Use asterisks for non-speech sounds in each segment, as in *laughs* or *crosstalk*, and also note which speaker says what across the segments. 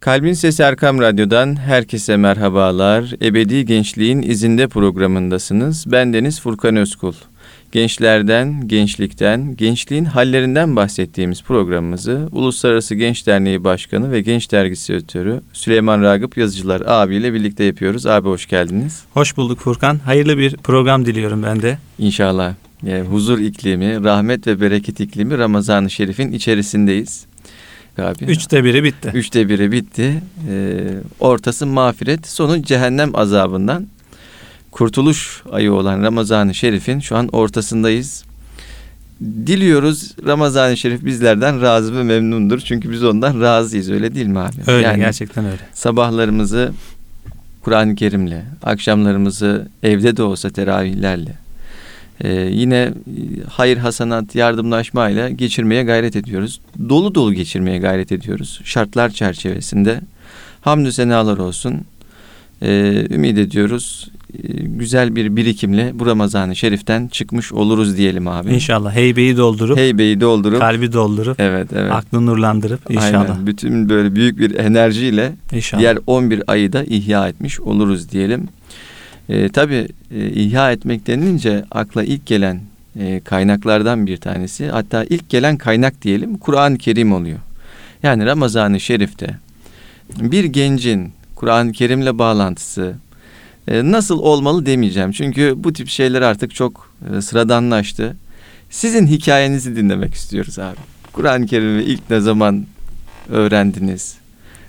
Speaker 1: Kalbin Sesi Erkam Radyo'dan herkese merhabalar. Ebedi Gençliğin izinde programındasınız. Ben Deniz Furkan Özkul. Gençlerden, gençlikten, gençliğin hallerinden bahsettiğimiz programımızı Uluslararası Genç Derneği Başkanı ve Genç Dergisi Editörü Süleyman Ragıp Yazıcılar abiyle birlikte yapıyoruz. Abi hoş geldiniz.
Speaker 2: Hoş bulduk Furkan. Hayırlı bir program diliyorum ben de.
Speaker 1: İnşallah. Yani huzur iklimi, rahmet ve bereket iklimi Ramazan-ı Şerif'in içerisindeyiz
Speaker 2: abi. Üçte biri bitti.
Speaker 1: Üçte biri bitti. Ee, ortası mağfiret, sonu cehennem azabından. Kurtuluş ayı olan Ramazan-ı Şerif'in şu an ortasındayız. Diliyoruz Ramazan-ı Şerif bizlerden razı ve memnundur. Çünkü biz ondan razıyız öyle değil mi abi?
Speaker 2: Öyle yani gerçekten öyle.
Speaker 1: Sabahlarımızı Kur'an-ı Kerim'le, akşamlarımızı evde de olsa teravihlerle, ee, yine e, hayır hasanat yardımlaşmayla geçirmeye gayret ediyoruz. Dolu dolu geçirmeye gayret ediyoruz. Şartlar çerçevesinde. Hamdü senalar olsun. Ee, ümit ediyoruz. Ee, güzel bir birikimle bu Ramazan-ı Şerif'ten çıkmış oluruz diyelim abi.
Speaker 2: İnşallah heybeyi doldurup
Speaker 1: heybeyi doldurup
Speaker 2: kalbi doldurup
Speaker 1: evet evet
Speaker 2: aklını nurlandırıp inşallah. Aynen.
Speaker 1: Bütün böyle büyük bir enerjiyle inşallah. diğer 11 ayı da ihya etmiş oluruz diyelim. E, tabii e, ihya etmek denilince akla ilk gelen e, kaynaklardan bir tanesi hatta ilk gelen kaynak diyelim Kur'an-ı Kerim oluyor. Yani Ramazan-ı Şerif'te bir gencin Kur'an-ı Kerim'le bağlantısı e, nasıl olmalı demeyeceğim. Çünkü bu tip şeyler artık çok e, sıradanlaştı. Sizin hikayenizi dinlemek istiyoruz abi. Kur'an-ı Kerim'i ilk ne zaman öğrendiniz?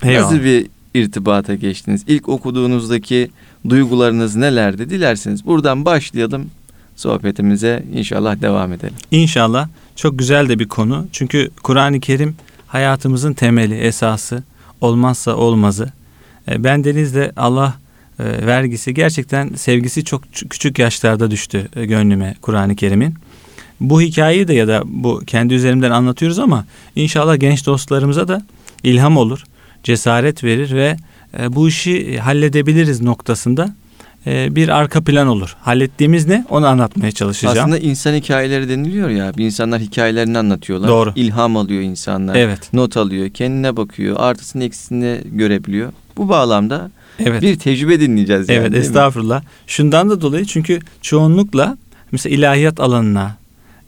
Speaker 1: Eyvallah. Nasıl bir irtibata geçtiniz? İlk okuduğunuzdaki duygularınız nelerdi? Dilerseniz buradan başlayalım sohbetimize inşallah devam edelim.
Speaker 2: İnşallah çok güzel de bir konu. Çünkü Kur'an-ı Kerim hayatımızın temeli, esası, olmazsa olmazı. E, ben Deniz'de Allah e, vergisi gerçekten sevgisi çok küçük yaşlarda düştü e, gönlüme Kur'an-ı Kerim'in. Bu hikayeyi de ya da bu kendi üzerimden anlatıyoruz ama inşallah genç dostlarımıza da ilham olur cesaret verir ve e, bu işi halledebiliriz noktasında e, bir arka plan olur. Hallettiğimiz ne? Onu anlatmaya çalışacağım.
Speaker 1: Aslında insan hikayeleri deniliyor ya. İnsanlar hikayelerini anlatıyorlar.
Speaker 2: Doğru.
Speaker 1: İlham alıyor insanlar.
Speaker 2: Evet.
Speaker 1: Not alıyor. Kendine bakıyor. Artısını eksisini görebiliyor. Bu bağlamda
Speaker 2: evet.
Speaker 1: bir tecrübe dinleyeceğiz.
Speaker 2: Yani, evet estağfurullah. Şundan da dolayı çünkü çoğunlukla mesela ilahiyat alanına,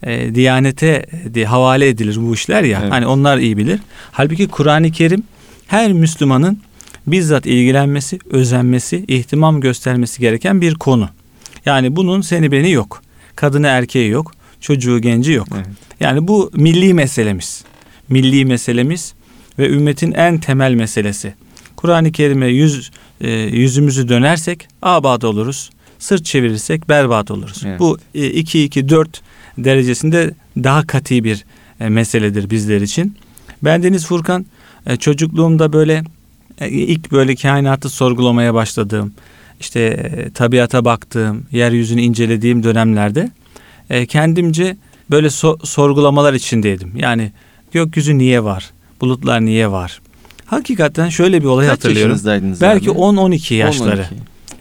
Speaker 2: e, diyanete de havale edilir bu işler ya. Evet. Hani onlar iyi bilir. Halbuki Kur'an-ı Kerim her Müslümanın bizzat ilgilenmesi, özenmesi, ihtimam göstermesi gereken bir konu. Yani bunun seni beni yok. Kadını erkeği yok. Çocuğu genci yok. Evet. Yani bu milli meselemiz. Milli meselemiz ve ümmetin en temel meselesi. Kur'an-ı Kerim'e yüz, e, yüzümüzü dönersek abad oluruz. Sırt çevirirsek berbat oluruz. Evet. Bu 2-2-4 e, derecesinde daha katı bir e, meseledir bizler için. Ben Deniz Furkan e, çocukluğumda böyle ilk böyle kainatı sorgulamaya başladığım, işte e, tabiata baktığım, yeryüzünü incelediğim dönemlerde e, kendimce böyle so- sorgulamalar içindeydim. Yani gökyüzü niye var? Bulutlar niye var? Hakikaten şöyle bir olay
Speaker 1: Kaç
Speaker 2: hatırlıyorum. Belki 10-12 yaşları. 10-12.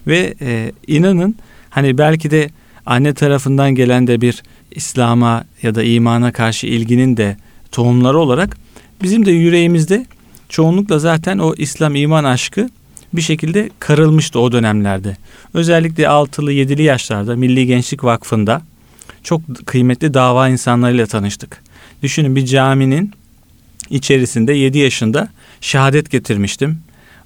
Speaker 2: Ve e, inanın hani belki de anne tarafından gelen de bir İslam'a ya da imana karşı ilginin de tohumları olarak bizim de yüreğimizde çoğunlukla zaten o İslam iman aşkı bir şekilde karılmıştı o dönemlerde. Özellikle altılı yedili yaşlarda Milli Gençlik Vakfı'nda çok kıymetli dava insanlarıyla tanıştık. Düşünün bir caminin içerisinde 7 yaşında şehadet getirmiştim.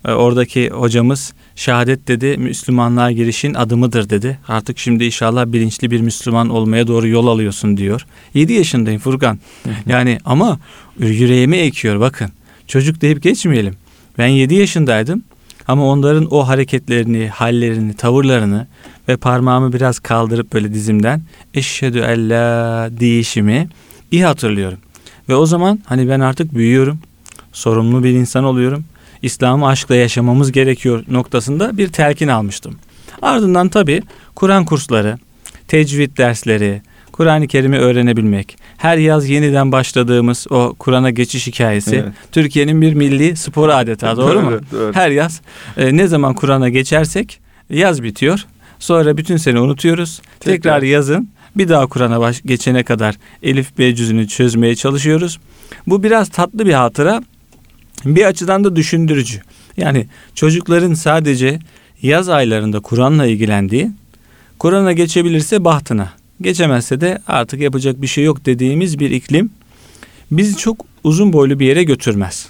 Speaker 2: Ee, oradaki hocamız şehadet dedi Müslümanlığa girişin adımıdır dedi. Artık şimdi inşallah bilinçli bir Müslüman olmaya doğru yol alıyorsun diyor. 7 yaşındayım Furkan. yani ama yüreğime ekiyor bakın. Çocuk deyip geçmeyelim. Ben 7 yaşındaydım ama onların o hareketlerini, hallerini, tavırlarını ve parmağımı biraz kaldırıp böyle dizimden eşhedü ella deyişimi iyi hatırlıyorum. Ve o zaman hani ben artık büyüyorum. Sorumlu bir insan oluyorum. İslam'ı aşkla yaşamamız gerekiyor noktasında bir telkin almıştım. Ardından tabi Kur'an kursları, tecvid dersleri, Kur'an-ı Kerim'i öğrenebilmek. Her yaz yeniden başladığımız o Kur'an'a geçiş hikayesi evet. Türkiye'nin bir milli spor adeta doğru, mu? Doğru. Her yaz e, ne zaman Kur'an'a geçersek yaz bitiyor. Sonra bütün sene unutuyoruz. Tekrar, Tekrar yazın bir daha Kur'an'a geçene kadar Elif B cüzünü çözmeye çalışıyoruz. Bu biraz tatlı bir hatıra Bir açıdan da düşündürücü. Yani çocukların sadece yaz aylarında Kur'an'la ilgilendiği, Kur'an'a geçebilirse bahtına, geçemezse de artık yapacak bir şey yok dediğimiz bir iklim bizi çok uzun boylu bir yere götürmez.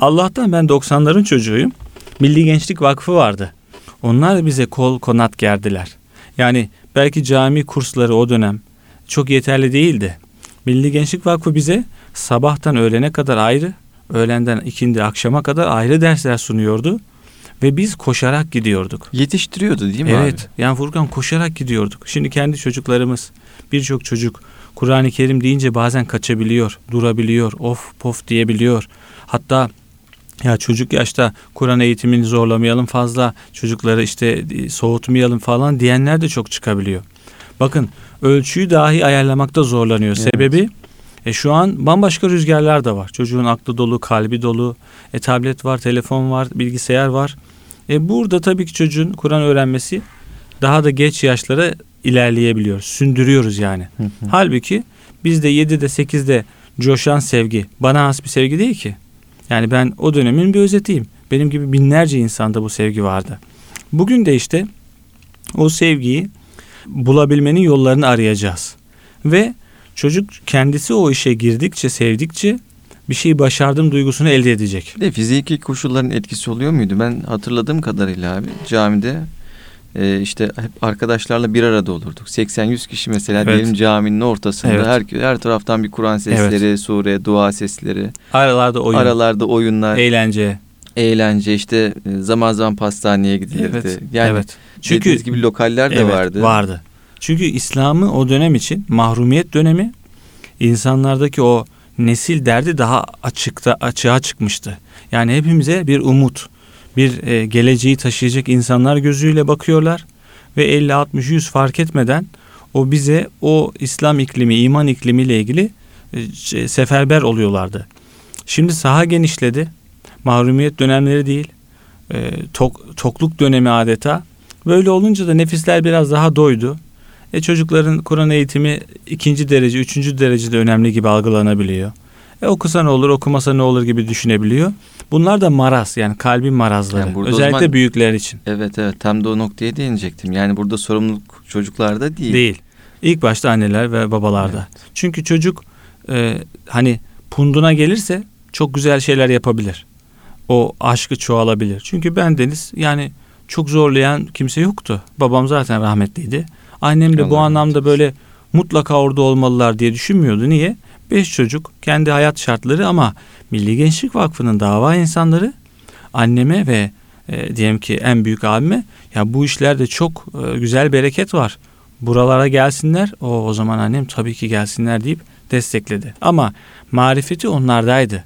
Speaker 2: Allah'tan ben 90'ların çocuğuyum. Milli Gençlik Vakfı vardı. Onlar bize kol konat gerdiler. Yani belki cami kursları o dönem çok yeterli değildi. Milli Gençlik Vakfı bize sabahtan öğlene kadar ayrı, öğlenden ikindi akşama kadar ayrı dersler sunuyordu. Ve biz koşarak gidiyorduk.
Speaker 1: Yetiştiriyordu değil mi
Speaker 2: evet,
Speaker 1: abi?
Speaker 2: Evet. Yani Furkan koşarak gidiyorduk. Şimdi kendi çocuklarımız birçok çocuk Kur'an-ı Kerim deyince bazen kaçabiliyor, durabiliyor, of pof diyebiliyor. Hatta ya çocuk yaşta Kur'an eğitimini zorlamayalım fazla, çocukları işte e, soğutmayalım falan diyenler de çok çıkabiliyor. Bakın ölçüyü dahi ayarlamakta zorlanıyor. Evet. Sebebi e şu an bambaşka rüzgarlar da var. Çocuğun aklı dolu, kalbi dolu. E tablet var, telefon var, bilgisayar var. E burada tabii ki çocuğun Kur'an öğrenmesi daha da geç yaşlara ilerleyebiliyor. Sündürüyoruz yani. Hı hı. Halbuki bizde 7'de 8'de coşan sevgi bana has bir sevgi değil ki. Yani ben o dönemin bir özetiyim. Benim gibi binlerce insanda bu sevgi vardı. Bugün de işte o sevgiyi bulabilmenin yollarını arayacağız. Ve çocuk kendisi o işe girdikçe, sevdikçe bir şeyi başardım duygusunu elde edecek.
Speaker 1: Bir de fiziki koşulların etkisi oluyor muydu? Ben hatırladığım kadarıyla abi camide e, işte hep arkadaşlarla bir arada olurduk. 80-100 kişi mesela evet. diyelim caminin ortasında evet. her her taraftan bir Kur'an sesleri, evet. sure, dua sesleri.
Speaker 2: Aralarda oyun.
Speaker 1: Aralarda oyunlar.
Speaker 2: Eğlence.
Speaker 1: Eğlence işte e, zaman zaman pastaneye gidilirdi. Evet. Yani evet. Çünkü gibi lokaller de evet, vardı.
Speaker 2: Vardı. Çünkü İslam'ı o dönem için mahrumiyet dönemi insanlardaki o nesil derdi daha açıkta açığa çıkmıştı. Yani hepimize bir umut, bir e, geleceği taşıyacak insanlar gözüyle bakıyorlar ve 50 60 100 fark etmeden o bize o İslam iklimi, iman iklimiyle ilgili e, seferber oluyorlardı. Şimdi saha genişledi. Mahrumiyet dönemleri değil. E, tok, tokluk dönemi adeta. Böyle olunca da nefisler biraz daha doydu. E çocukların Kur'an eğitimi ikinci derece, üçüncü derecede önemli gibi algılanabiliyor. E okusa ne olur, okumasa ne olur gibi düşünebiliyor. Bunlar da maraz yani kalbin marazları. Yani Özellikle zaman, büyükler için.
Speaker 1: Evet evet tam da o noktaya değinecektim. Yani burada sorumluluk çocuklarda değil.
Speaker 2: Değil. İlk başta anneler ve babalarda. Evet. Çünkü çocuk e, hani punduna gelirse çok güzel şeyler yapabilir. O aşkı çoğalabilir. Çünkü ben Deniz yani çok zorlayan kimse yoktu. Babam zaten rahmetliydi. Annem de Allah bu anlamda böyle mutlaka orada olmalılar diye düşünmüyordu. Niye? Beş çocuk, kendi hayat şartları ama Milli Gençlik Vakfı'nın dava insanları anneme ve e, diyelim ki en büyük abime ya bu işlerde çok e, güzel bereket var. Buralara gelsinler. O o zaman annem tabii ki gelsinler deyip destekledi. Ama marifeti onlardaydı.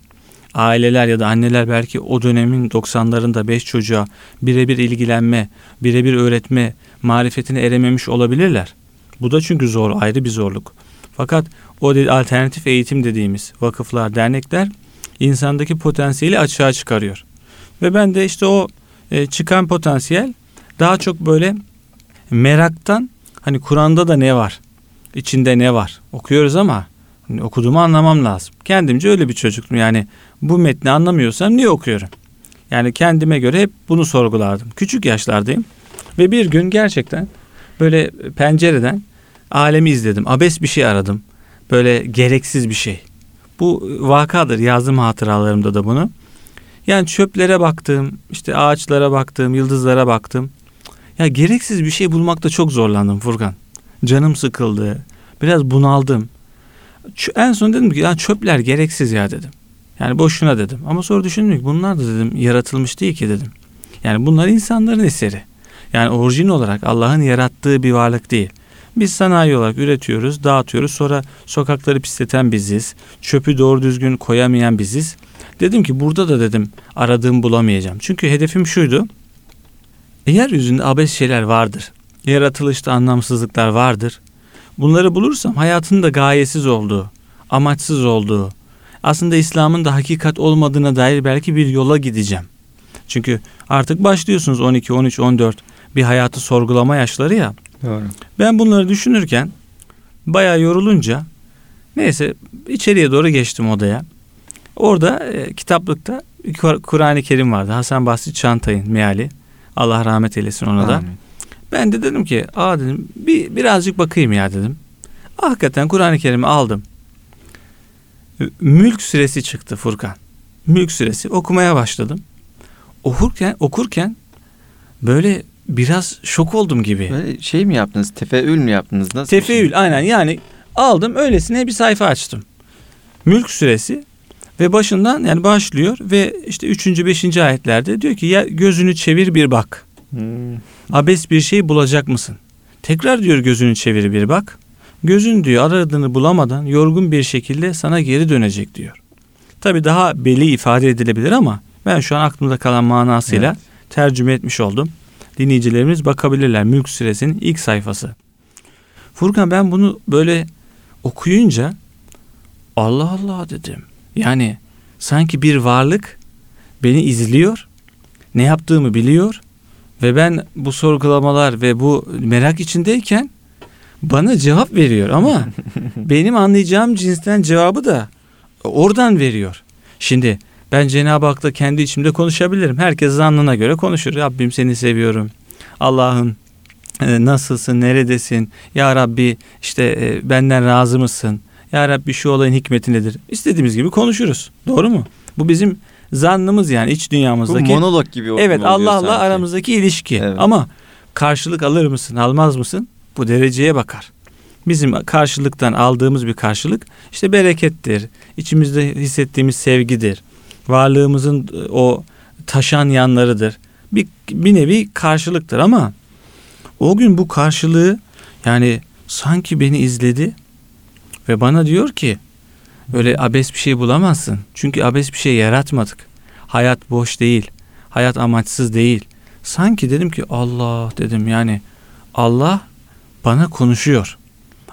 Speaker 2: Aileler ya da anneler belki o dönemin 90'larında beş çocuğa birebir ilgilenme, birebir öğretme marifetine erememiş olabilirler. Bu da çünkü zor, ayrı bir zorluk. Fakat o alternatif eğitim dediğimiz vakıflar, dernekler insandaki potansiyeli açığa çıkarıyor. Ve ben de işte o e, çıkan potansiyel daha çok böyle meraktan hani Kur'an'da da ne var? içinde ne var? Okuyoruz ama hani okuduğumu anlamam lazım. Kendimce öyle bir çocuktum. Yani bu metni anlamıyorsam niye okuyorum? Yani kendime göre hep bunu sorgulardım. Küçük yaşlardayım. Ve bir gün gerçekten böyle pencereden alemi izledim. Abes bir şey aradım. Böyle gereksiz bir şey. Bu vakadır. Yazdım hatıralarımda da bunu. Yani çöplere baktım, işte ağaçlara baktım, yıldızlara baktım. Ya gereksiz bir şey bulmakta çok zorlandım Furkan. Canım sıkıldı. Biraz bunaldım. En son dedim ki ya çöpler gereksiz ya dedim. Yani boşuna dedim. Ama sonra düşündüm ki bunlar da dedim yaratılmış değil ki dedim. Yani bunlar insanların eseri. Yani orijin olarak Allah'ın yarattığı bir varlık değil. Biz sanayi olarak üretiyoruz, dağıtıyoruz. Sonra sokakları pisleten biziz. Çöpü doğru düzgün koyamayan biziz. Dedim ki burada da dedim aradığım bulamayacağım. Çünkü hedefim şuydu. Yeryüzünde abes şeyler vardır. Yaratılışta anlamsızlıklar vardır. Bunları bulursam hayatın da gayesiz olduğu, amaçsız olduğu, aslında İslam'ın da hakikat olmadığına dair belki bir yola gideceğim. Çünkü artık başlıyorsunuz 12, 13, 14 bir hayatı sorgulama yaşları ya. Doğru. Ben bunları düşünürken bayağı yorulunca neyse içeriye doğru geçtim odaya. Orada e, kitaplıkta Kur'an-ı Kerim vardı. Hasan Basri Çantay'ın meali. Allah rahmet eylesin ona da. Amin. Ben de dedim ki aa dedim bir, birazcık bakayım ya dedim. Hakikaten Kur'an-ı Kerim'i aldım. Mülk süresi çıktı Furkan. Mülk süresi okumaya başladım. Okurken okurken böyle biraz şok oldum gibi.
Speaker 1: Böyle şey mi yaptınız? Tefeül mü yaptınız? Nasıl
Speaker 2: Tefeül şey? aynen yani aldım öylesine bir sayfa açtım. Mülk süresi ve başından yani başlıyor ve işte 3. 5. ayetlerde diyor ki ya gözünü çevir bir bak. Hmm. Abes bir şey bulacak mısın? Tekrar diyor gözünü çevir bir bak. Gözün diyor aradığını bulamadan yorgun bir şekilde sana geri dönecek diyor. Tabi daha belli ifade edilebilir ama ben şu an aklımda kalan manasıyla evet. tercüme etmiş oldum. Dinleyicilerimiz bakabilirler Mülk Suresinin ilk sayfası. Furkan ben bunu böyle okuyunca Allah Allah dedim. Yani sanki bir varlık beni izliyor, ne yaptığımı biliyor ve ben bu sorgulamalar ve bu merak içindeyken bana cevap veriyor ama *laughs* benim anlayacağım cinsten cevabı da oradan veriyor. Şimdi ben Cenab-ı Hak'la kendi içimde konuşabilirim. Herkes zannına göre konuşur. Rabbim seni seviyorum. Allah'ın e, nasılsın, neredesin? Ya Rabbi işte e, benden razı mısın? Ya Rabbi şu olayın hikmeti nedir? İstediğimiz gibi konuşuruz. Doğru mu? Bu bizim zannımız yani iç dünyamızdaki.
Speaker 1: Bu monolog gibi
Speaker 2: Evet Allah'la aramızdaki ilişki. Evet. Ama karşılık alır mısın, almaz mısın? Bu dereceye bakar. Bizim karşılıktan aldığımız bir karşılık işte berekettir. İçimizde hissettiğimiz sevgidir. Varlığımızın e, o taşan yanlarıdır. Bir, bir nevi karşılıktır ama o gün bu karşılığı yani sanki beni izledi ve bana diyor ki öyle abes bir şey bulamazsın. Çünkü abes bir şey yaratmadık. Hayat boş değil. Hayat amaçsız değil. Sanki dedim ki Allah dedim yani Allah bana konuşuyor.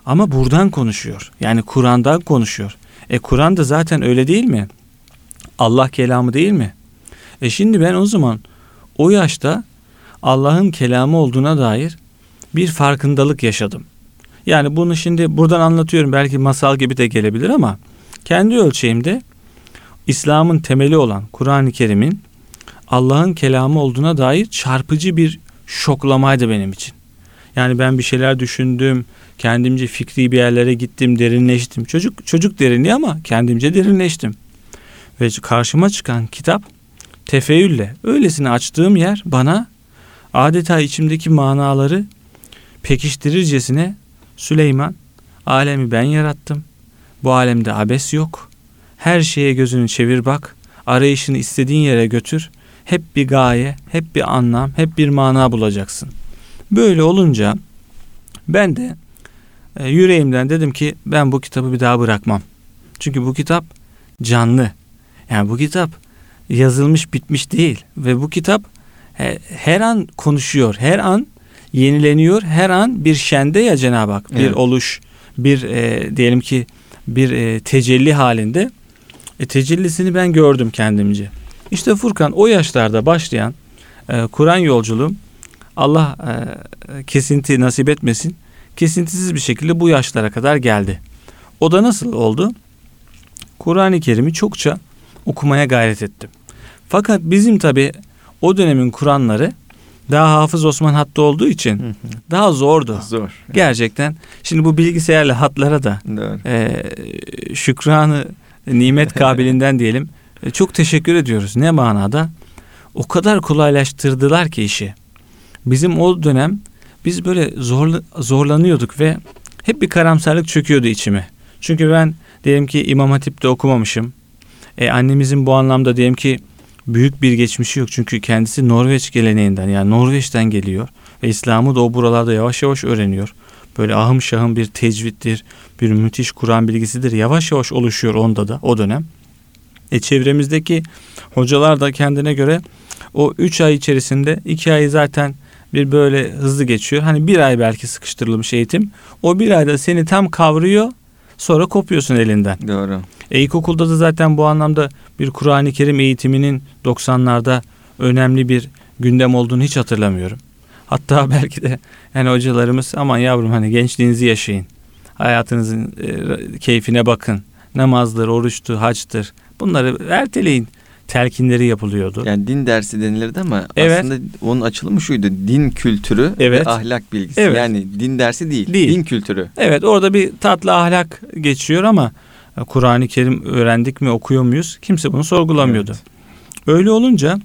Speaker 2: Ama buradan konuşuyor. Yani Kur'an'dan konuşuyor. E Kur'an da zaten öyle değil mi? Allah kelamı değil mi? E şimdi ben o zaman o yaşta Allah'ın kelamı olduğuna dair bir farkındalık yaşadım. Yani bunu şimdi buradan anlatıyorum belki masal gibi de gelebilir ama kendi ölçeğimde İslam'ın temeli olan Kur'an-ı Kerim'in Allah'ın kelamı olduğuna dair çarpıcı bir şoklamaydı benim için. Yani ben bir şeyler düşündüm, kendimce fikri bir yerlere gittim, derinleştim. Çocuk çocuk derinliği ama kendimce derinleştim. Ve karşıma çıkan kitap tefeülle öylesine açtığım yer bana adeta içimdeki manaları pekiştirircesine Süleyman alemi ben yarattım. Bu alemde abes yok. Her şeye gözünü çevir bak. Arayışını istediğin yere götür. Hep bir gaye, hep bir anlam, hep bir mana bulacaksın. Böyle olunca ben de e, yüreğimden dedim ki ben bu kitabı bir daha bırakmam. Çünkü bu kitap canlı. Yani bu kitap yazılmış bitmiş değil ve bu kitap her an konuşuyor, her an yenileniyor, her an bir şende ya Cenab-ı Hak, bir evet. oluş, bir e, diyelim ki bir e, tecelli halinde. E, tecellisini ben gördüm kendimce. İşte Furkan o yaşlarda başlayan e, Kur'an yolculuğum Allah e, kesinti nasip etmesin. Kesintisiz bir şekilde bu yaşlara kadar geldi. O da nasıl oldu? Kur'an-ı Kerim'i çokça okumaya gayret ettim. Fakat bizim tabi o dönemin Kur'anları daha Hafız Osman hattı olduğu için hı hı. daha zordu.
Speaker 1: Zor. Evet.
Speaker 2: Gerçekten. Şimdi bu bilgisayarlı hatlara da e, şükranı nimet *laughs* kabilinden diyelim e, çok teşekkür ediyoruz. Ne manada? O kadar kolaylaştırdılar ki işi. Bizim o dönem biz böyle zor, zorlanıyorduk ve hep bir karamsarlık çöküyordu içime. Çünkü ben diyelim ki İmam Hatip'te okumamışım. E, annemizin bu anlamda diyelim ki büyük bir geçmişi yok. Çünkü kendisi Norveç geleneğinden yani Norveç'ten geliyor. Ve İslam'ı da o buralarda yavaş yavaş öğreniyor. Böyle ahım şahım bir tecvittir, bir müthiş Kur'an bilgisidir. Yavaş yavaş oluşuyor onda da o dönem. E çevremizdeki hocalar da kendine göre o üç ay içerisinde iki ay zaten bir böyle hızlı geçiyor. Hani bir ay belki sıkıştırılmış eğitim. O bir ayda seni tam kavruyor sonra kopuyorsun elinden.
Speaker 1: Doğru.
Speaker 2: E, ilkokulda da zaten bu anlamda bir Kur'an-ı Kerim eğitiminin 90'larda önemli bir gündem olduğunu hiç hatırlamıyorum. Hatta *laughs* belki de yani hocalarımız aman yavrum hani gençliğinizi yaşayın. Hayatınızın e, keyfine bakın. Namazdır, oruçtur, haçtır. Bunları erteleyin. Telkinleri yapılıyordu.
Speaker 1: Yani din dersi denilirdi ama evet. aslında onun açılımı şuydu. Din kültürü evet. ve ahlak bilgisi. Evet. Yani din dersi değil, değil. Din kültürü.
Speaker 2: Evet orada bir tatlı ahlak geçiyor ama Kur'an-ı Kerim öğrendik mi okuyor muyuz? Kimse bunu sorgulamıyordu. Evet. Öyle olunca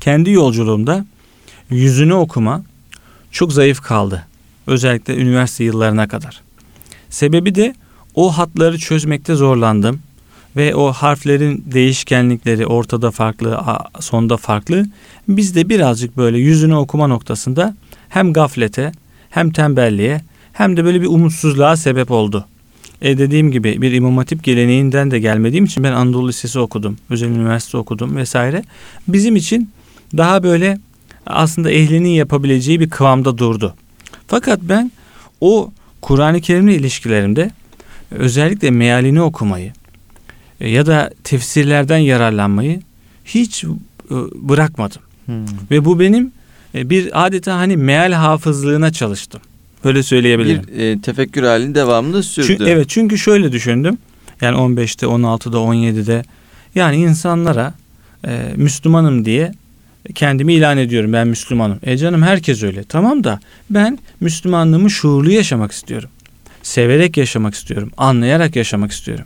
Speaker 2: kendi yolculuğumda yüzünü okuma çok zayıf kaldı. Özellikle üniversite yıllarına kadar. Sebebi de o hatları çözmekte zorlandım ve o harflerin değişkenlikleri ortada farklı, sonda farklı. Biz de birazcık böyle yüzünü okuma noktasında hem gaflete hem tembelliğe hem de böyle bir umutsuzluğa sebep oldu. E dediğim gibi bir imam hatip geleneğinden de gelmediğim için ben Anadolu Lisesi okudum. Özel üniversite okudum vesaire. Bizim için daha böyle aslında ehlinin yapabileceği bir kıvamda durdu. Fakat ben o Kur'an-ı Kerim'le ilişkilerimde özellikle mealini okumayı ya da tefsirlerden yararlanmayı hiç e, bırakmadım. Hmm. Ve bu benim e, bir adeta hani meal hafızlığına çalıştım. Böyle söyleyebilirim.
Speaker 1: Bir e, tefekkür halini devamlı sürdü.
Speaker 2: Çünkü, evet çünkü şöyle düşündüm. Yani 15'te, 16'da, 17'de yani insanlara e, Müslümanım diye kendimi ilan ediyorum. Ben Müslümanım. E canım herkes öyle. Tamam da ben Müslümanlığımı şuurlu yaşamak istiyorum. Severek yaşamak istiyorum. Anlayarak yaşamak istiyorum.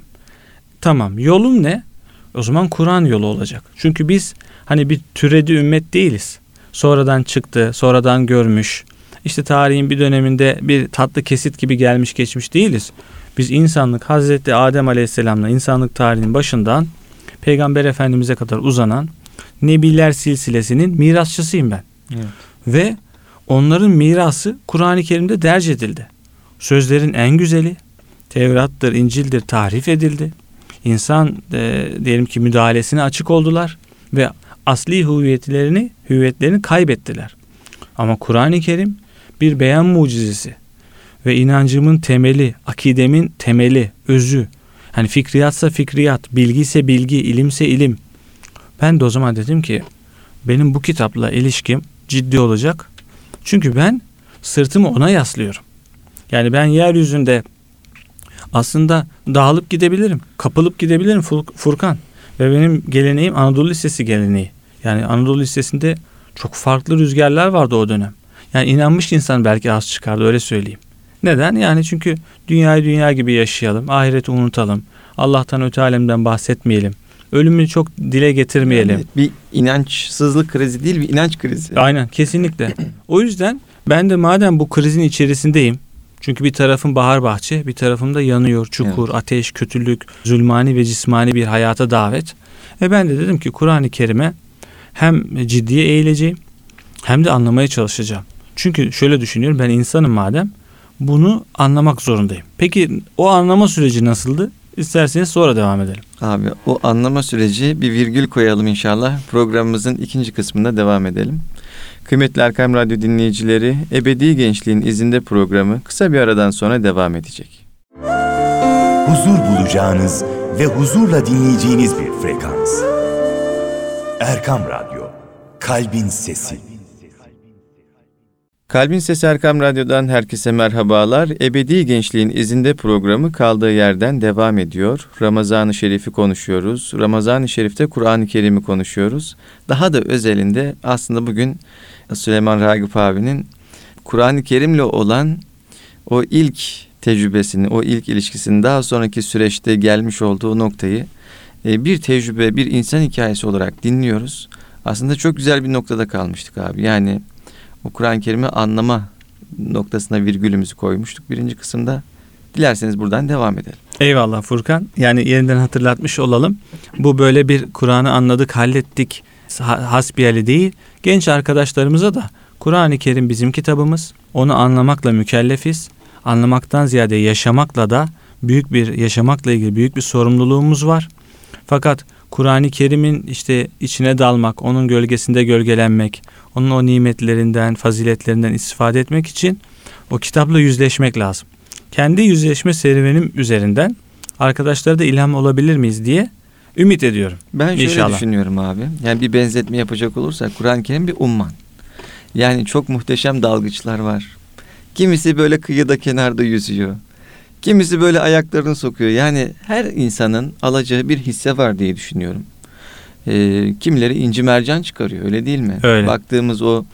Speaker 2: Tamam yolum ne? O zaman Kur'an yolu olacak. Çünkü biz hani bir türedi ümmet değiliz. Sonradan çıktı, sonradan görmüş, işte tarihin bir döneminde bir tatlı kesit gibi gelmiş geçmiş değiliz. Biz insanlık Hazreti Adem Aleyhisselam'la insanlık tarihinin başından Peygamber Efendimiz'e kadar uzanan Nebiler silsilesinin mirasçısıyım ben. Evet. Ve onların mirası Kur'an-ı Kerim'de derc edildi. Sözlerin en güzeli Tevrat'tır, İncil'dir tahrif edildi. İnsan e, diyelim ki müdahalesine açık oldular ve asli hüviyetlerini, hüviyetlerini kaybettiler. Ama Kur'an-ı Kerim bir beyan mucizesi ve inancımın temeli, akidemin temeli, özü. Hani fikriyatsa fikriyat, bilgi ise bilgi, ilimse ilim. Ben de o zaman dedim ki benim bu kitapla ilişkim ciddi olacak. Çünkü ben sırtımı ona yaslıyorum. Yani ben yeryüzünde aslında dağılıp gidebilirim, kapılıp gidebilirim Furkan. Ve benim geleneğim Anadolu Lisesi geleneği. Yani Anadolu Lisesi'nde çok farklı rüzgarlar vardı o dönem. Yani inanmış insan belki az çıkardı öyle söyleyeyim. Neden? Yani çünkü dünyayı dünya gibi yaşayalım, ahireti unutalım, Allah'tan öte alemden bahsetmeyelim. Ölümü çok dile getirmeyelim. Yani
Speaker 1: bir inançsızlık krizi değil bir inanç krizi.
Speaker 2: Aynen kesinlikle. o yüzden ben de madem bu krizin içerisindeyim. Çünkü bir tarafım bahar bahçe, bir tarafım da yanıyor, çukur, evet. ateş, kötülük, zulmani ve cismani bir hayata davet. Ve ben de dedim ki Kur'an-ı Kerim'e hem ciddiye eğileceğim hem de anlamaya çalışacağım. Çünkü şöyle düşünüyorum ben insanım madem bunu anlamak zorundayım. Peki o anlama süreci nasıldı? İsterseniz sonra devam edelim.
Speaker 1: Abi o anlama süreci bir virgül koyalım inşallah. Programımızın ikinci kısmında devam edelim. Kıymetli Erkam Radyo dinleyicileri, Ebedi Gençliğin izinde programı kısa bir aradan sonra devam edecek.
Speaker 3: Huzur bulacağınız ve huzurla dinleyeceğiniz bir frekans. Erkam Radyo, Kalbin Sesi.
Speaker 1: Kalbin Sesi Erkam Radyo'dan herkese merhabalar. Ebedi Gençliğin izinde programı kaldığı yerden devam ediyor. Ramazan-ı Şerif'i konuşuyoruz. Ramazan-ı Şerif'te Kur'an-ı Kerim'i konuşuyoruz. Daha da özelinde aslında bugün Süleyman Ragıp abinin Kur'an-ı Kerim'le olan o ilk tecrübesini, o ilk ilişkisini daha sonraki süreçte gelmiş olduğu noktayı e, bir tecrübe, bir insan hikayesi olarak dinliyoruz. Aslında çok güzel bir noktada kalmıştık abi. Yani o Kur'an-ı Kerim'i anlama noktasına virgülümüzü koymuştuk birinci kısımda. Dilerseniz buradan devam edelim.
Speaker 2: Eyvallah Furkan. Yani yeniden hatırlatmış olalım. Bu böyle bir Kur'an'ı anladık, hallettik hasbiyeli değil. Genç arkadaşlarımıza da Kur'an-ı Kerim bizim kitabımız. Onu anlamakla mükellefiz. Anlamaktan ziyade yaşamakla da büyük bir yaşamakla ilgili büyük bir sorumluluğumuz var. Fakat Kur'an-ı Kerim'in işte içine dalmak, onun gölgesinde gölgelenmek, onun o nimetlerinden, faziletlerinden istifade etmek için o kitapla yüzleşmek lazım. Kendi yüzleşme serüvenim üzerinden arkadaşlara da ilham olabilir miyiz diye ümit ediyorum.
Speaker 1: Ben şöyle İnşallah. düşünüyorum abi. Yani bir benzetme yapacak olursak Kur'an-ı Kerim bir umman. Yani çok muhteşem dalgıçlar var. Kimisi böyle kıyıda kenarda yüzüyor. Kimisi böyle ayaklarını sokuyor. Yani her insanın alacağı bir hisse var diye düşünüyorum. e, kimileri inci mercan çıkarıyor öyle değil mi?
Speaker 2: Öyle.
Speaker 1: Baktığımız o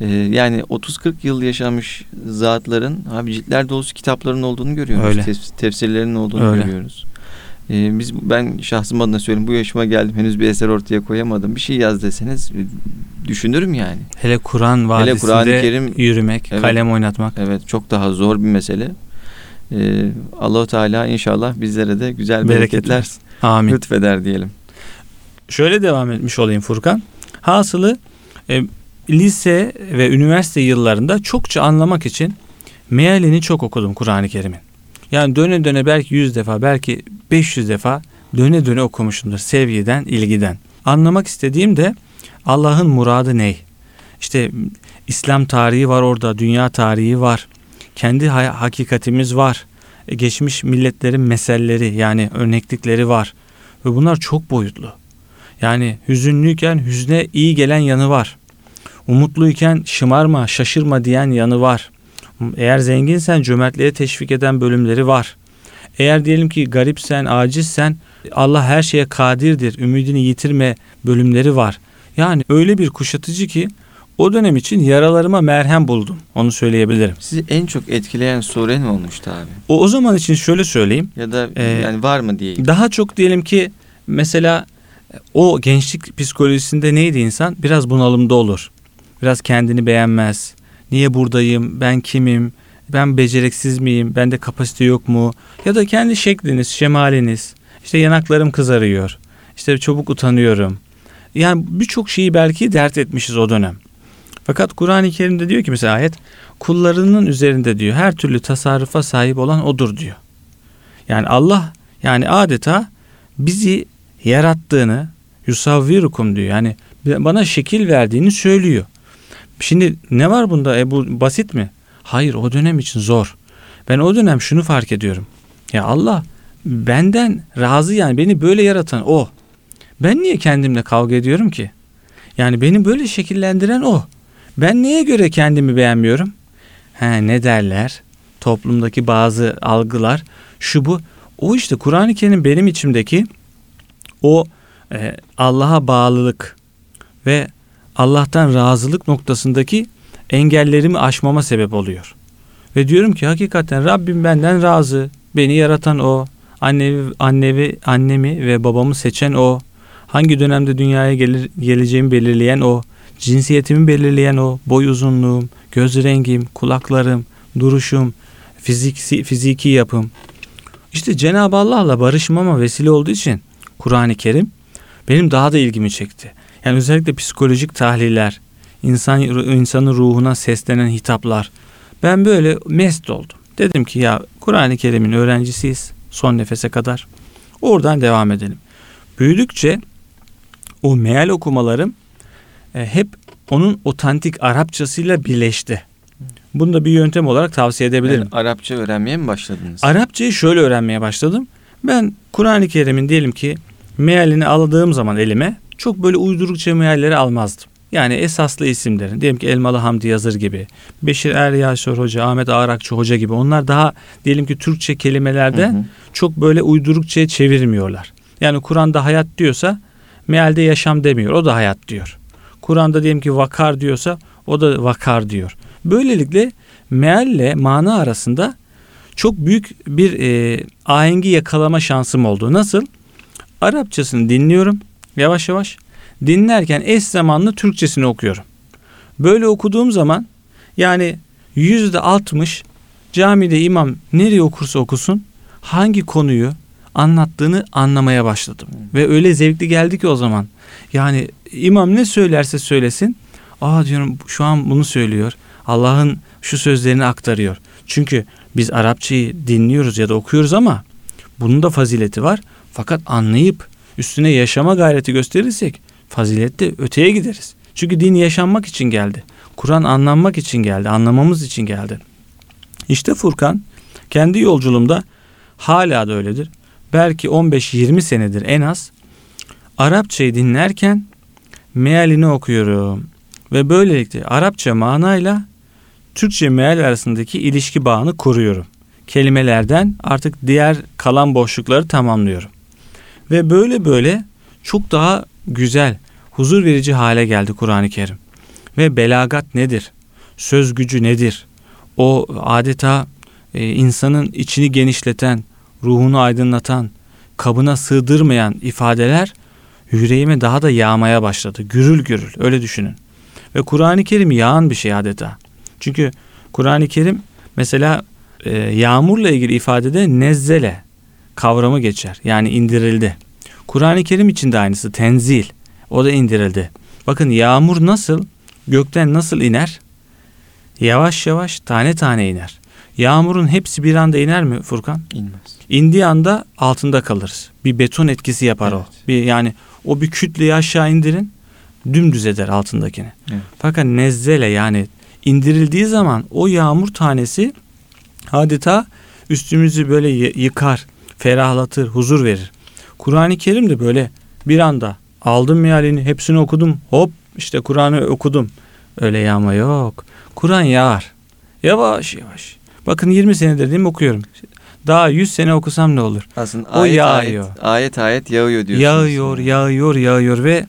Speaker 1: e, yani 30-40 yıl yaşamış zatların abi ciltler dolusu kitapların olduğunu görüyoruz.
Speaker 2: Öyle.
Speaker 1: Tef- tefsirlerinin olduğunu
Speaker 2: Öyle.
Speaker 1: görüyoruz. E, biz ben şahsım adına söyleyeyim bu yaşıma geldim henüz bir eser ortaya koyamadım. Bir şey yaz deseniz e, düşünürüm yani.
Speaker 2: Hele Kur'an vadisinde
Speaker 1: Kur'an-ı Kerim-
Speaker 2: yürümek,
Speaker 1: Evet.
Speaker 2: kalem oynatmak.
Speaker 1: Evet çok daha zor bir mesele. E, Allahu Teala inşallah bizlere de güzel
Speaker 2: Bereket
Speaker 1: bereketler
Speaker 2: versin. Amin.
Speaker 1: lütfeder diyelim.
Speaker 2: Şöyle devam etmiş olayım Furkan. Hasılı e, lise ve üniversite yıllarında çokça anlamak için mealini çok okudum Kur'an-ı Kerim'in. Yani döne döne belki 100 defa belki 500 defa döne döne okumuşumdur sevgiden, ilgiden. Anlamak istediğim de Allah'ın muradı ne? İşte İslam tarihi var orada, dünya tarihi var. Kendi ha- hakikatimiz var. E, geçmiş milletlerin meselleri yani örneklikleri var. Ve bunlar çok boyutlu. Yani hüzünlüyken hüzne iyi gelen yanı var. Umutluyken şımarma, şaşırma diyen yanı var. Eğer zenginsen cömertliğe teşvik eden bölümleri var. Eğer diyelim ki garipsen, acizsen Allah her şeye kadirdir, ümidini yitirme bölümleri var. Yani öyle bir kuşatıcı ki o dönem için yaralarıma merhem buldum. Onu söyleyebilirim.
Speaker 1: Sizi en çok etkileyen sure ne olmuştu abi?
Speaker 2: O, o zaman için şöyle söyleyeyim.
Speaker 1: Ya da
Speaker 2: Ee,
Speaker 1: yani var mı diyeyim.
Speaker 2: Daha çok diyelim ki mesela o gençlik psikolojisinde neydi insan? Biraz bunalımda olur. Biraz kendini beğenmez. Niye buradayım? Ben kimim? Ben beceriksiz miyim? Bende kapasite yok mu? Ya da kendi şekliniz, şemaliniz. İşte yanaklarım kızarıyor. İşte çabuk utanıyorum. Yani birçok şeyi belki dert etmişiz o dönem. Fakat Kur'an-ı Kerim'de diyor ki mesela ayet kullarının üzerinde diyor her türlü tasarrufa sahip olan odur diyor. Yani Allah yani adeta bizi yarattığını yusavvirukum diyor. Yani bana şekil verdiğini söylüyor. Şimdi ne var bunda? E bu basit mi? Hayır o dönem için zor. Ben o dönem şunu fark ediyorum. Ya Allah benden razı yani beni böyle yaratan o. Ben niye kendimle kavga ediyorum ki? Yani beni böyle şekillendiren o. Ben neye göre kendimi beğenmiyorum? He ne derler? Toplumdaki bazı algılar şu bu. O işte Kur'an-ı Kerim benim içimdeki o e, Allah'a bağlılık ve Allah'tan razılık noktasındaki engellerimi aşmama sebep oluyor. Ve diyorum ki hakikaten Rabbim benden razı. Beni yaratan o. Annemi, annemi, annemi ve babamı seçen o. Hangi dönemde dünyaya gelir, geleceğimi belirleyen o. Cinsiyetimi belirleyen o. Boy uzunluğum, göz rengim, kulaklarım, duruşum, fiziki, fiziki yapım. İşte Cenab-ı Allah'la barışmama vesile olduğu için Kur'an-ı Kerim benim daha da ilgimi çekti. Yani özellikle psikolojik tahliller, insan insanın ruhuna seslenen hitaplar. Ben böyle mest oldum. Dedim ki ya Kur'an-ı Kerim'in öğrencisiyiz son nefese kadar. Oradan devam edelim. Büyüdükçe o meal okumalarım e, hep onun otantik Arapçasıyla birleşti. Bunu da bir yöntem olarak tavsiye edebilirim.
Speaker 1: Yani Arapça öğrenmeye mi başladınız?
Speaker 2: Arapçayı şöyle öğrenmeye başladım. Ben Kur'an-ı Kerim'in diyelim ki mealini aldığım zaman elime çok böyle uydurukça mealleri almazdım. Yani esaslı isimlerin diyelim ki Elmalı Hamdi Yazır gibi, Beşir Er Yaşar Hoca, Ahmet Ağrakçı Hoca gibi onlar daha diyelim ki Türkçe kelimelerde
Speaker 1: Hı hı.
Speaker 2: çok böyle uydurukçe çevirmiyorlar. Yani Kur'an'da hayat diyorsa mealde yaşam demiyor. O da hayat diyor. Kur'an'da diyelim ki vakar diyorsa o da vakar diyor. Böylelikle mealle mana arasında çok büyük bir e, ahengi yakalama şansım oldu. Nasıl? Arapçasını dinliyorum yavaş yavaş. Dinlerken eş zamanlı Türkçesini okuyorum. Böyle okuduğum zaman yani yüzde altmış camide imam nereye okursa okusun hangi konuyu anlattığını anlamaya başladım. Ve öyle zevkli geldi ki o zaman. Yani imam ne söylerse söylesin. Aa diyorum şu an bunu söylüyor. Allah'ın şu sözlerini aktarıyor. Çünkü biz Arapçayı dinliyoruz ya da okuyoruz ama bunun da fazileti var. Fakat anlayıp üstüne yaşama gayreti gösterirsek fazilette öteye gideriz. Çünkü din yaşanmak için geldi. Kur'an anlanmak için geldi. Anlamamız için geldi. İşte Furkan kendi yolculuğumda hala da öyledir. Belki 15-20 senedir en az Arapçayı dinlerken mealini okuyorum. Ve böylelikle Arapça manayla Türkçe meal arasındaki ilişki bağını kuruyorum. Kelimelerden artık diğer kalan boşlukları tamamlıyorum. Ve böyle böyle çok daha güzel, huzur verici hale geldi Kur'an-ı Kerim. Ve belagat nedir? Söz gücü nedir? O adeta e, insanın içini genişleten, ruhunu aydınlatan, kabına sığdırmayan ifadeler yüreğime daha da yağmaya başladı. Gürül gürül öyle düşünün. Ve Kur'an-ı Kerim yağan bir şey adeta. Çünkü Kur'an-ı Kerim mesela e, yağmurla ilgili ifadede nezzele kavramı geçer. Yani indirildi. Kur'an-ı Kerim için de aynısı tenzil. O da indirildi. Bakın yağmur nasıl gökten nasıl iner? Yavaş yavaş tane tane iner. Yağmurun hepsi bir anda iner mi Furkan?
Speaker 1: İnmez.
Speaker 2: İndiği anda altında kalırız. Bir beton etkisi yapar evet. o. Bir yani o bir kütleyi aşağı indirin dümdüz eder altındakini. Evet. Fakat nezzele yani indirildiği zaman o yağmur tanesi adeta üstümüzü böyle yıkar, ferahlatır, huzur verir. Kur'an-ı Kerim de böyle bir anda aldım mealini hepsini okudum hop işte Kur'an'ı okudum. Öyle yağma yok. Kur'an yağar. Yavaş yavaş. Bakın 20 senedir değil mi okuyorum. Daha 100 sene okusam ne olur?
Speaker 1: Aslında o ayet, yağıyor. Ayet, ayet ayet yağıyor diyorsunuz.
Speaker 2: Yağıyor, yağıyor, yağıyor ve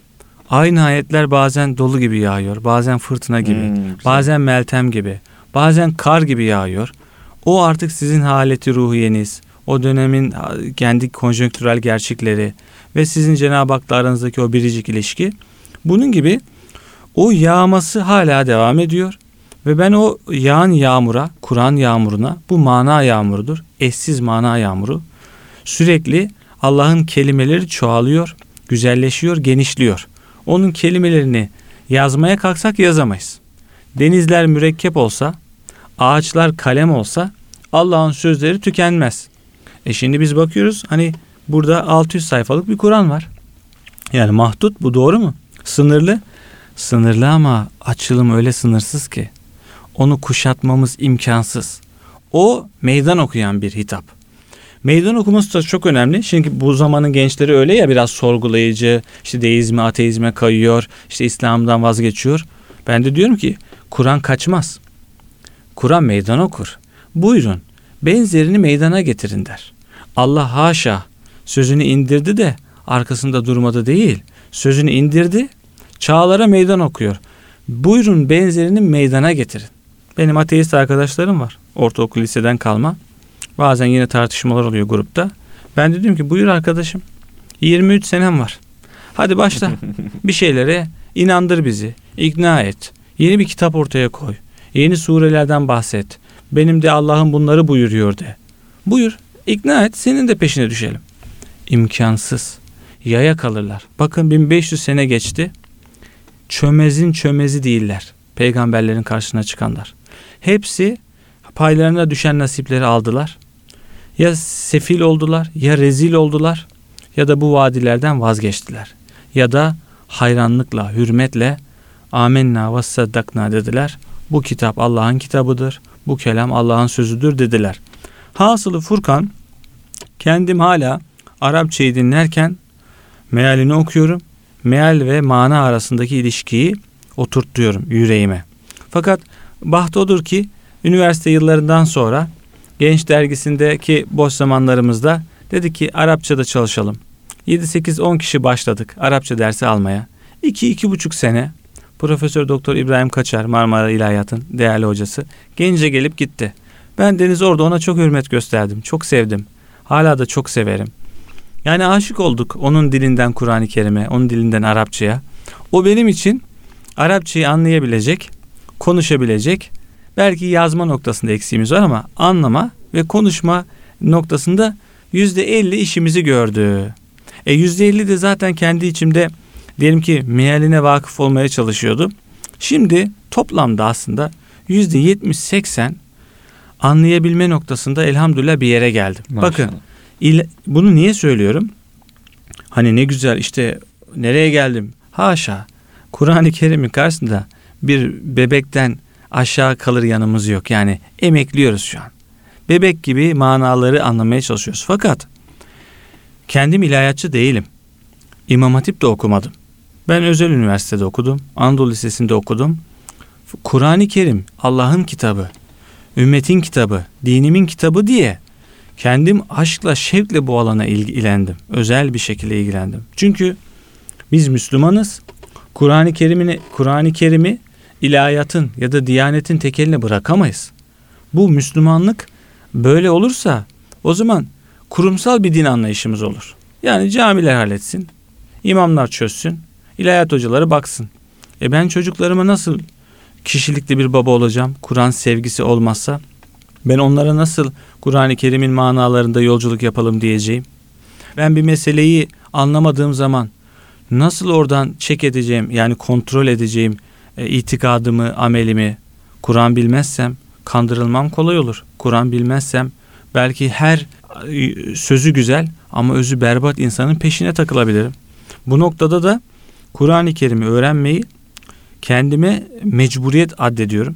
Speaker 2: aynı ayetler bazen dolu gibi yağıyor. Bazen fırtına gibi. Hmm, bazen meltem gibi. Bazen kar gibi yağıyor. O artık sizin haleti ruhiyeniz. O dönemin kendi konjonktürel gerçekleri ve sizin Cenab-ı Hak'la aranızdaki o biricik ilişki. Bunun gibi o yağması hala devam ediyor. Ve ben o yağan yağmura, Kur'an yağmuruna, bu mana yağmurudur. Eşsiz mana yağmuru. Sürekli Allah'ın kelimeleri çoğalıyor, güzelleşiyor, genişliyor. Onun kelimelerini yazmaya kalksak yazamayız. Denizler mürekkep olsa, ağaçlar kalem olsa Allah'ın sözleri tükenmez. E şimdi biz bakıyoruz hani burada 600 sayfalık bir Kur'an var. Yani mahdut bu doğru mu? Sınırlı. Sınırlı ama açılım öyle sınırsız ki onu kuşatmamız imkansız. O meydan okuyan bir hitap. Meydan okuması da çok önemli. Çünkü bu zamanın gençleri öyle ya biraz sorgulayıcı, işte deizme, ateizme kayıyor, işte İslam'dan vazgeçiyor. Ben de diyorum ki Kur'an kaçmaz. Kur'an meydan okur. Buyurun benzerini meydana getirin der. Allah haşa sözünü indirdi de arkasında durmadı değil. Sözünü indirdi, çağlara meydan okuyor. Buyurun benzerini meydana getirin. Benim ateist arkadaşlarım var. Ortaokul liseden kalma. Bazen yine tartışmalar oluyor grupta. Ben de diyorum ki buyur arkadaşım. 23 senem var. Hadi başla. *laughs* bir şeylere inandır bizi. ikna et. Yeni bir kitap ortaya koy. Yeni surelerden bahset. Benim de Allah'ın bunları buyuruyor de. Buyur. ikna et. Senin de peşine düşelim. İmkansız. Yaya kalırlar. Bakın 1500 sene geçti. Çömezin çömezi değiller. Peygamberlerin karşısına çıkanlar. Hepsi paylarına düşen nasipleri aldılar. Ya sefil oldular, ya rezil oldular ya da bu vadilerden vazgeçtiler. Ya da hayranlıkla, hürmetle amenna ve dediler. Bu kitap Allah'ın kitabıdır. Bu kelam Allah'ın sözüdür dediler. Hasılı Furkan kendim hala Arapçayı dinlerken mealini okuyorum. Meal ve mana arasındaki ilişkiyi oturtuyorum yüreğime. Fakat baht odur ki üniversite yıllarından sonra Genç dergisindeki boş zamanlarımızda dedi ki Arapçada çalışalım. 7-8-10 kişi başladık Arapça dersi almaya. 2-2,5 sene Profesör Doktor İbrahim Kaçar Marmara İlahiyat'ın değerli hocası gence gelip gitti. Ben Deniz orada ona çok hürmet gösterdim. Çok sevdim. Hala da çok severim. Yani aşık olduk onun dilinden Kur'an-ı Kerim'e, onun dilinden Arapçaya. O benim için Arapçayı anlayabilecek, konuşabilecek, belki yazma noktasında eksiğimiz var ama anlama ve konuşma noktasında yüzde elli işimizi gördü. E yüzde elli de zaten kendi içimde diyelim ki mealine vakıf olmaya çalışıyordu. Şimdi toplamda aslında yüzde yetmiş seksen anlayabilme noktasında elhamdülillah bir yere geldim. Maşallah. Bakın il, bunu niye söylüyorum? Hani ne güzel işte nereye geldim? Haşa. Kur'an-ı Kerim'in karşısında bir bebekten aşağı kalır yanımız yok. Yani emekliyoruz şu an. Bebek gibi manaları anlamaya çalışıyoruz. Fakat kendim ilahiyatçı değilim. İmam Hatip de okumadım. Ben özel üniversitede okudum. Anadolu Lisesi'nde okudum. Kur'an-ı Kerim Allah'ın kitabı, ümmetin kitabı, dinimin kitabı diye kendim aşkla, şevkle bu alana ilgilendim. Özel bir şekilde ilgilendim. Çünkü Biz Müslümanız. Kur'an-ı Kerim'ini Kur'an-ı Kerim'i ilahiyatın ya da diyanetin tekeline bırakamayız. Bu Müslümanlık böyle olursa o zaman kurumsal bir din anlayışımız olur. Yani camiler halletsin, imamlar çözsün, ilahiyat hocaları baksın. E ben çocuklarıma nasıl kişilikli bir baba olacağım? Kur'an sevgisi olmazsa ben onlara nasıl Kur'an-ı Kerim'in manalarında yolculuk yapalım diyeceğim? Ben bir meseleyi anlamadığım zaman nasıl oradan çek edeceğim yani kontrol edeceğim e, itikadımı, amelimi Kur'an bilmezsem kandırılmam kolay olur. Kur'an bilmezsem belki her e, sözü güzel ama özü berbat insanın peşine takılabilirim. Bu noktada da Kur'an-ı Kerim'i öğrenmeyi kendime mecburiyet addediyorum.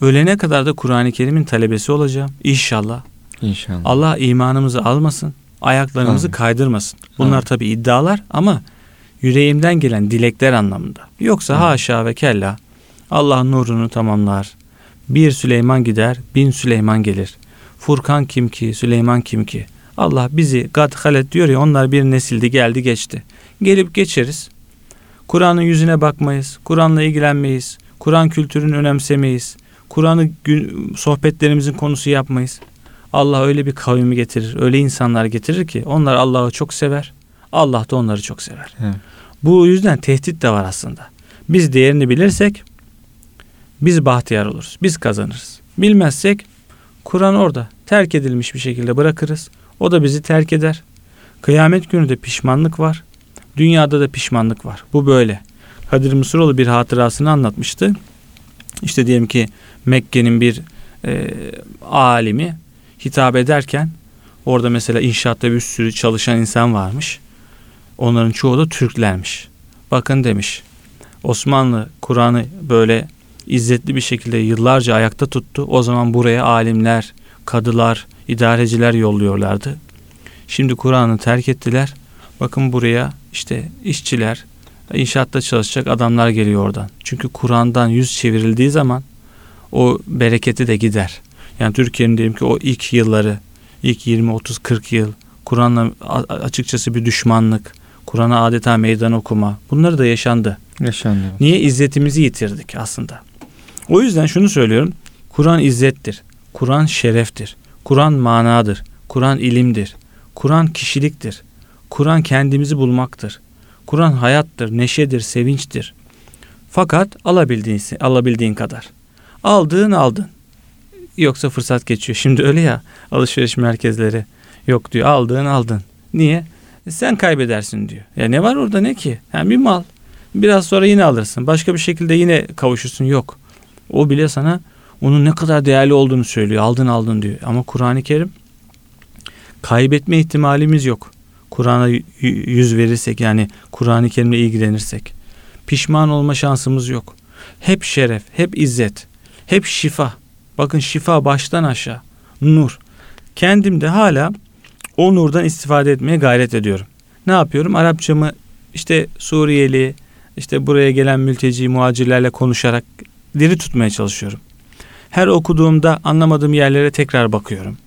Speaker 2: Ölene kadar da Kur'an-ı Kerim'in talebesi olacağım. İnşallah.
Speaker 1: İnşallah.
Speaker 2: Allah imanımızı almasın, ayaklarımızı Amin. kaydırmasın. Bunlar Amin. tabi iddialar ama yüreğimden gelen dilekler anlamında. Yoksa Amin. haşa ve kella Allah nurunu tamamlar. Bir Süleyman gider, bin Süleyman gelir. Furkan kim ki, Süleyman kim ki? Allah bizi gad halet diyor ya onlar bir nesildi geldi geçti. Gelip geçeriz. Kur'an'ın yüzüne bakmayız. Kur'an'la ilgilenmeyiz. Kur'an kültürünü önemsemeyiz. Kur'an'ı sohbetlerimizin konusu yapmayız. Allah öyle bir kavmi getirir, öyle insanlar getirir ki onlar Allah'ı çok sever. Allah da onları çok sever. Evet. Bu yüzden tehdit de var aslında. Biz değerini bilirsek biz bahtiyar oluruz. Biz kazanırız. Bilmezsek Kur'an orada terk edilmiş bir şekilde bırakırız. O da bizi terk eder. Kıyamet günü de pişmanlık var. Dünyada da pişmanlık var. Bu böyle. Kadir Mısıroğlu bir hatırasını anlatmıştı. İşte diyelim ki Mekke'nin bir e, alimi hitap ederken orada mesela inşaatta bir sürü çalışan insan varmış. Onların çoğu da Türklermiş. Bakın demiş. Osmanlı Kur'an'ı böyle izzetli bir şekilde yıllarca ayakta tuttu. O zaman buraya alimler, kadılar, idareciler yolluyorlardı. Şimdi Kur'an'ı terk ettiler. Bakın buraya işte işçiler, inşaatta çalışacak adamlar geliyor oradan. Çünkü Kur'an'dan yüz çevrildiği zaman o bereketi de gider. Yani Türkiye'nin diyelim ki o ilk yılları, ilk 20, 30, 40 yıl Kur'an'la açıkçası bir düşmanlık, Kur'an'a adeta meydan okuma bunları da yaşandı.
Speaker 1: Yaşandı.
Speaker 2: Niye izzetimizi yitirdik aslında? O yüzden şunu söylüyorum. Kur'an izzettir. Kur'an şereftir. Kur'an manadır. Kur'an ilimdir. Kur'an kişiliktir. Kur'an kendimizi bulmaktır. Kur'an hayattır, neşedir, sevinçtir. Fakat alabildiğin, alabildiğin kadar. Aldığın aldın. Yoksa fırsat geçiyor. Şimdi öyle ya alışveriş merkezleri. Yok diyor aldığın aldın. Niye? E sen kaybedersin diyor. Ya ne var orada ne ki? Yani bir mal. Biraz sonra yine alırsın. Başka bir şekilde yine kavuşursun. Yok. O bile sana onun ne kadar değerli olduğunu söylüyor. Aldın aldın diyor. Ama Kur'an-ı Kerim kaybetme ihtimalimiz yok. Kur'an'a yüz verirsek yani Kur'an-ı Kerim'le ilgilenirsek pişman olma şansımız yok. Hep şeref, hep izzet, hep şifa. Bakın şifa baştan aşağı. Nur. Kendim de hala o nurdan istifade etmeye gayret ediyorum. Ne yapıyorum? Arapçamı işte Suriyeli, işte buraya gelen mülteci muhacirlerle konuşarak diri tutmaya çalışıyorum. Her okuduğumda anlamadığım yerlere tekrar bakıyorum.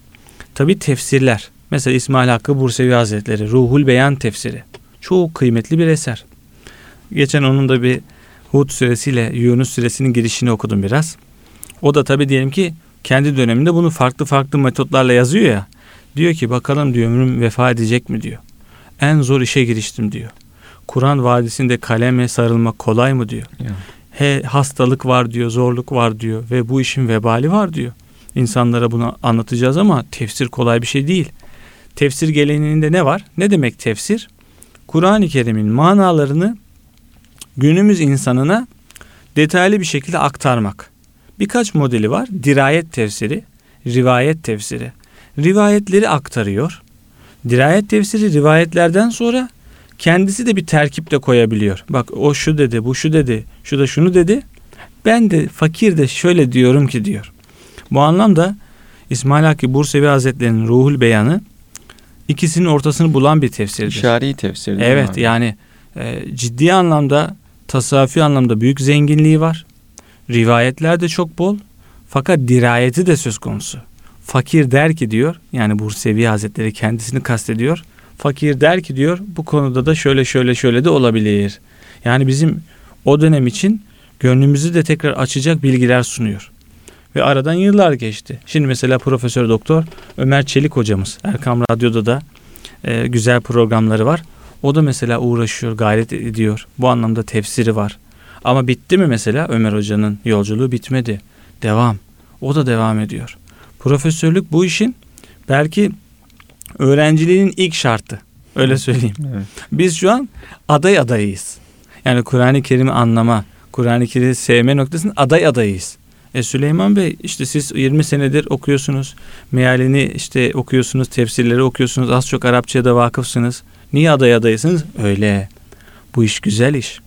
Speaker 2: Tabi tefsirler. Mesela İsmail Hakkı Bursevi Hazretleri Ruhul Beyan tefsiri. Çok kıymetli bir eser. Geçen onun da bir Hud suresiyle Yunus suresinin girişini okudum biraz. O da tabi diyelim ki kendi döneminde bunu farklı farklı metotlarla yazıyor ya. Diyor ki bakalım diyor ömrüm vefa edecek mi diyor. En zor işe giriştim diyor. Kur'an vadisinde kaleme sarılmak kolay mı diyor. Ya. He, hastalık var diyor, zorluk var diyor ve bu işin vebali var diyor. İnsanlara bunu anlatacağız ama tefsir kolay bir şey değil. Tefsir geleneğinde ne var? Ne demek tefsir? Kur'an-ı Kerim'in manalarını günümüz insanına detaylı bir şekilde aktarmak. Birkaç modeli var. Dirayet tefsiri, rivayet tefsiri. Rivayetleri aktarıyor. Dirayet tefsiri rivayetlerden sonra kendisi de bir terkip de koyabiliyor. Bak o şu dedi, bu şu dedi, şu da şunu dedi. Ben de fakir de şöyle diyorum ki diyor. Bu anlamda İsmail Hakkı Bursevi Hazretleri'nin Ruhul Beyanı ikisinin ortasını bulan bir tefsirdir.
Speaker 1: İşari tefsir.
Speaker 2: Evet abi? yani e, ciddi anlamda tasavvufi anlamda büyük zenginliği var. Rivayetler de çok bol. Fakat dirayeti de söz konusu. Fakir der ki diyor yani Bursevi Hazretleri kendisini kastediyor. Fakir der ki diyor bu konuda da şöyle şöyle şöyle de olabilir. Yani bizim o dönem için gönlümüzü de tekrar açacak bilgiler sunuyor. Ve aradan yıllar geçti. Şimdi mesela Profesör Doktor Ömer Çelik hocamız Erkam Radyo'da da e, güzel programları var. O da mesela uğraşıyor, gayret ediyor. Bu anlamda tefsiri var. Ama bitti mi mesela Ömer Hoca'nın yolculuğu bitmedi. Devam. O da devam ediyor. Profesörlük bu işin belki öğrenciliğin ilk şartı. Öyle söyleyeyim. *laughs* evet. Biz şu an aday adayıyız. Yani Kur'an-ı Kerim'i anlama, Kur'an-ı Kerim'i sevme noktasında aday adayıyız. E Süleyman Bey işte siz 20 senedir okuyorsunuz. Mealini işte okuyorsunuz, tefsirleri okuyorsunuz. Az çok Arapçaya da vakıfsınız. Niye aday adaysınız? Öyle. Bu iş güzel iş.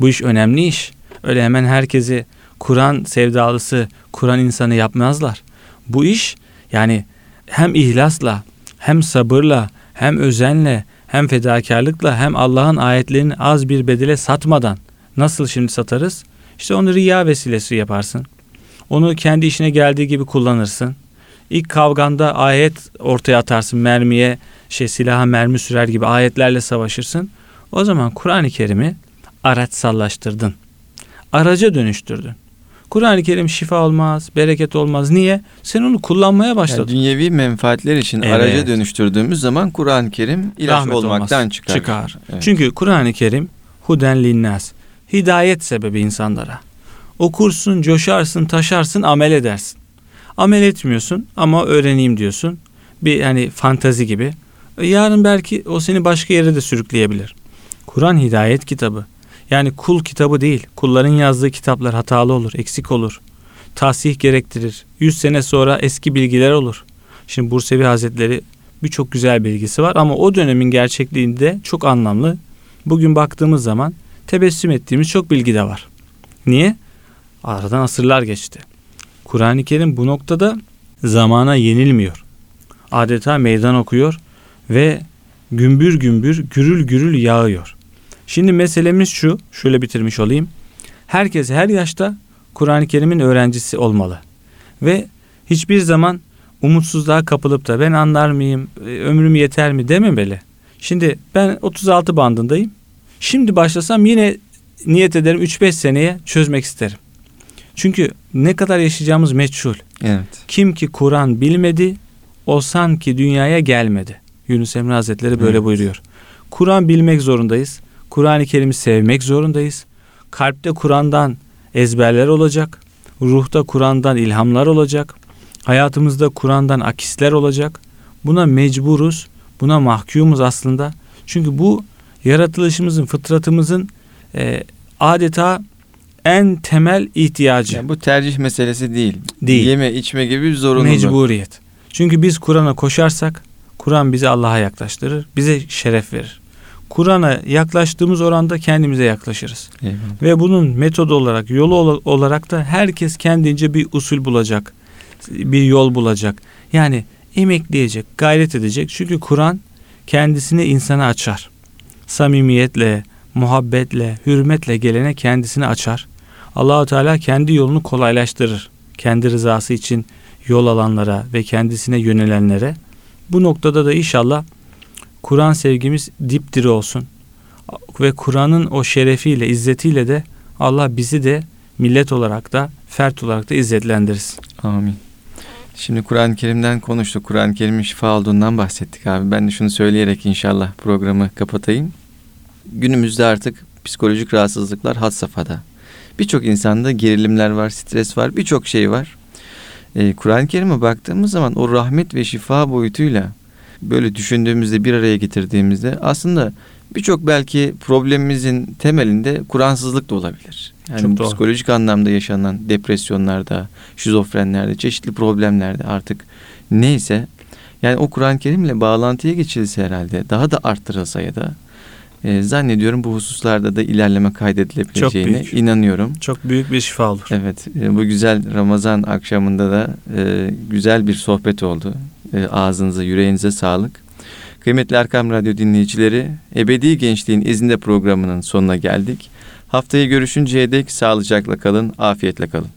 Speaker 2: Bu iş önemli iş. Öyle hemen herkesi Kur'an sevdalısı, Kur'an insanı yapmazlar. Bu iş yani hem ihlasla, hem sabırla, hem özenle, hem fedakarlıkla, hem Allah'ın ayetlerini az bir bedele satmadan nasıl şimdi satarız? İşte onu riya vesilesi yaparsın. Onu kendi işine geldiği gibi kullanırsın. İlk kavganda ayet ortaya atarsın mermiye şey silaha mermi sürer gibi ayetlerle savaşırsın. O zaman Kur'an-ı Kerim'i araçsallaştırdın. Araca dönüştürdün. Kur'an-ı Kerim şifa olmaz, bereket olmaz. Niye? Sen onu kullanmaya başladın. Yani
Speaker 1: dünyevi menfaatler için evet. araca dönüştürdüğümüz zaman Kur'an-ı Kerim ilaç Rahmet olmaktan olmaz. çıkar.
Speaker 2: Çıkar. Evet. Çünkü Kur'an-ı Kerim huden linnas. Hidayet sebebi insanlara. Okursun, coşarsın, taşarsın, amel edersin. Amel etmiyorsun ama öğreneyim diyorsun. Bir hani fantazi gibi. E, yarın belki o seni başka yere de sürükleyebilir. Kur'an hidayet kitabı. Yani kul kitabı değil. Kulların yazdığı kitaplar hatalı olur, eksik olur. Tahsih gerektirir. Yüz sene sonra eski bilgiler olur. Şimdi Bursevi Hazretleri birçok güzel bilgisi var ama o dönemin gerçekliğinde çok anlamlı. Bugün baktığımız zaman tebessüm ettiğimiz çok bilgi de var. Niye? Aradan asırlar geçti. Kur'an-ı Kerim bu noktada zamana yenilmiyor. Adeta meydan okuyor ve gümbür gümbür gürül gürül yağıyor. Şimdi meselemiz şu, şöyle bitirmiş olayım. Herkes her yaşta Kur'an-ı Kerim'in öğrencisi olmalı. Ve hiçbir zaman umutsuzluğa kapılıp da ben anlar mıyım, e, ömrüm yeter mi dememeli. Şimdi ben 36 bandındayım. Şimdi başlasam yine niyet ederim 3-5 seneye çözmek isterim. Çünkü ne kadar yaşayacağımız meçhul.
Speaker 1: Evet.
Speaker 2: Kim ki Kur'an bilmedi, o sanki dünyaya gelmedi. Yunus Emre Hazretleri böyle evet. buyuruyor. Kur'an bilmek zorundayız. Kur'an-ı Kerim'i sevmek zorundayız. Kalpte Kur'an'dan ezberler olacak. Ruhta Kur'an'dan ilhamlar olacak. Hayatımızda Kur'an'dan akisler olacak. Buna mecburuz. Buna mahkumuz aslında. Çünkü bu yaratılışımızın, fıtratımızın e, adeta en temel ihtiyacı. Yani
Speaker 1: bu tercih meselesi değil.
Speaker 2: Değil.
Speaker 1: Yeme içme gibi bir zorunluluk.
Speaker 2: Mecburiyet. Çünkü biz Kur'an'a koşarsak Kur'an bizi Allah'a yaklaştırır. Bize şeref verir. Kur'an'a yaklaştığımız oranda kendimize yaklaşırız. Eyvallah. Ve bunun metod olarak, yolu olarak da herkes kendince bir usul bulacak. Bir yol bulacak. Yani emekleyecek, gayret edecek. Çünkü Kur'an kendisini insana açar. Samimiyetle, muhabbetle, hürmetle gelene kendisini açar. Allahu Teala kendi yolunu kolaylaştırır. Kendi rızası için yol alanlara ve kendisine yönelenlere. Bu noktada da inşallah Kur'an sevgimiz dipdiri olsun. Ve Kur'an'ın o şerefiyle, izzetiyle de Allah bizi de millet olarak da, fert olarak da izzetlendirsin.
Speaker 1: Amin. Şimdi Kur'an-ı Kerim'den konuştuk. Kur'an-ı Kerim'in şifa olduğundan bahsettik abi. Ben de şunu söyleyerek inşallah programı kapatayım. Günümüzde artık psikolojik rahatsızlıklar had safhada. Birçok insanda gerilimler var, stres var, birçok şey var. Ee, Kur'an-ı Kerim'e baktığımız zaman o rahmet ve şifa boyutuyla böyle düşündüğümüzde bir araya getirdiğimizde aslında birçok belki problemimizin temelinde Kur'ansızlık da olabilir. Yani Çok psikolojik doğru. anlamda yaşanan depresyonlarda, şizofrenlerde, çeşitli problemlerde artık neyse yani o Kur'an-ı Kerim'le bağlantıya geçilse herhalde daha da arttırılsa ya da e, zannediyorum bu hususlarda da ilerleme kaydedilebileceğine Çok inanıyorum.
Speaker 2: Çok büyük bir şifa olur.
Speaker 1: Evet e, bu güzel Ramazan akşamında da e, güzel bir sohbet oldu. E, ağzınıza yüreğinize sağlık. Kıymetli Erkam Radyo dinleyicileri Ebedi Gençliğin izinde programının sonuna geldik. Haftaya görüşünceye dek sağlıcakla kalın, afiyetle kalın.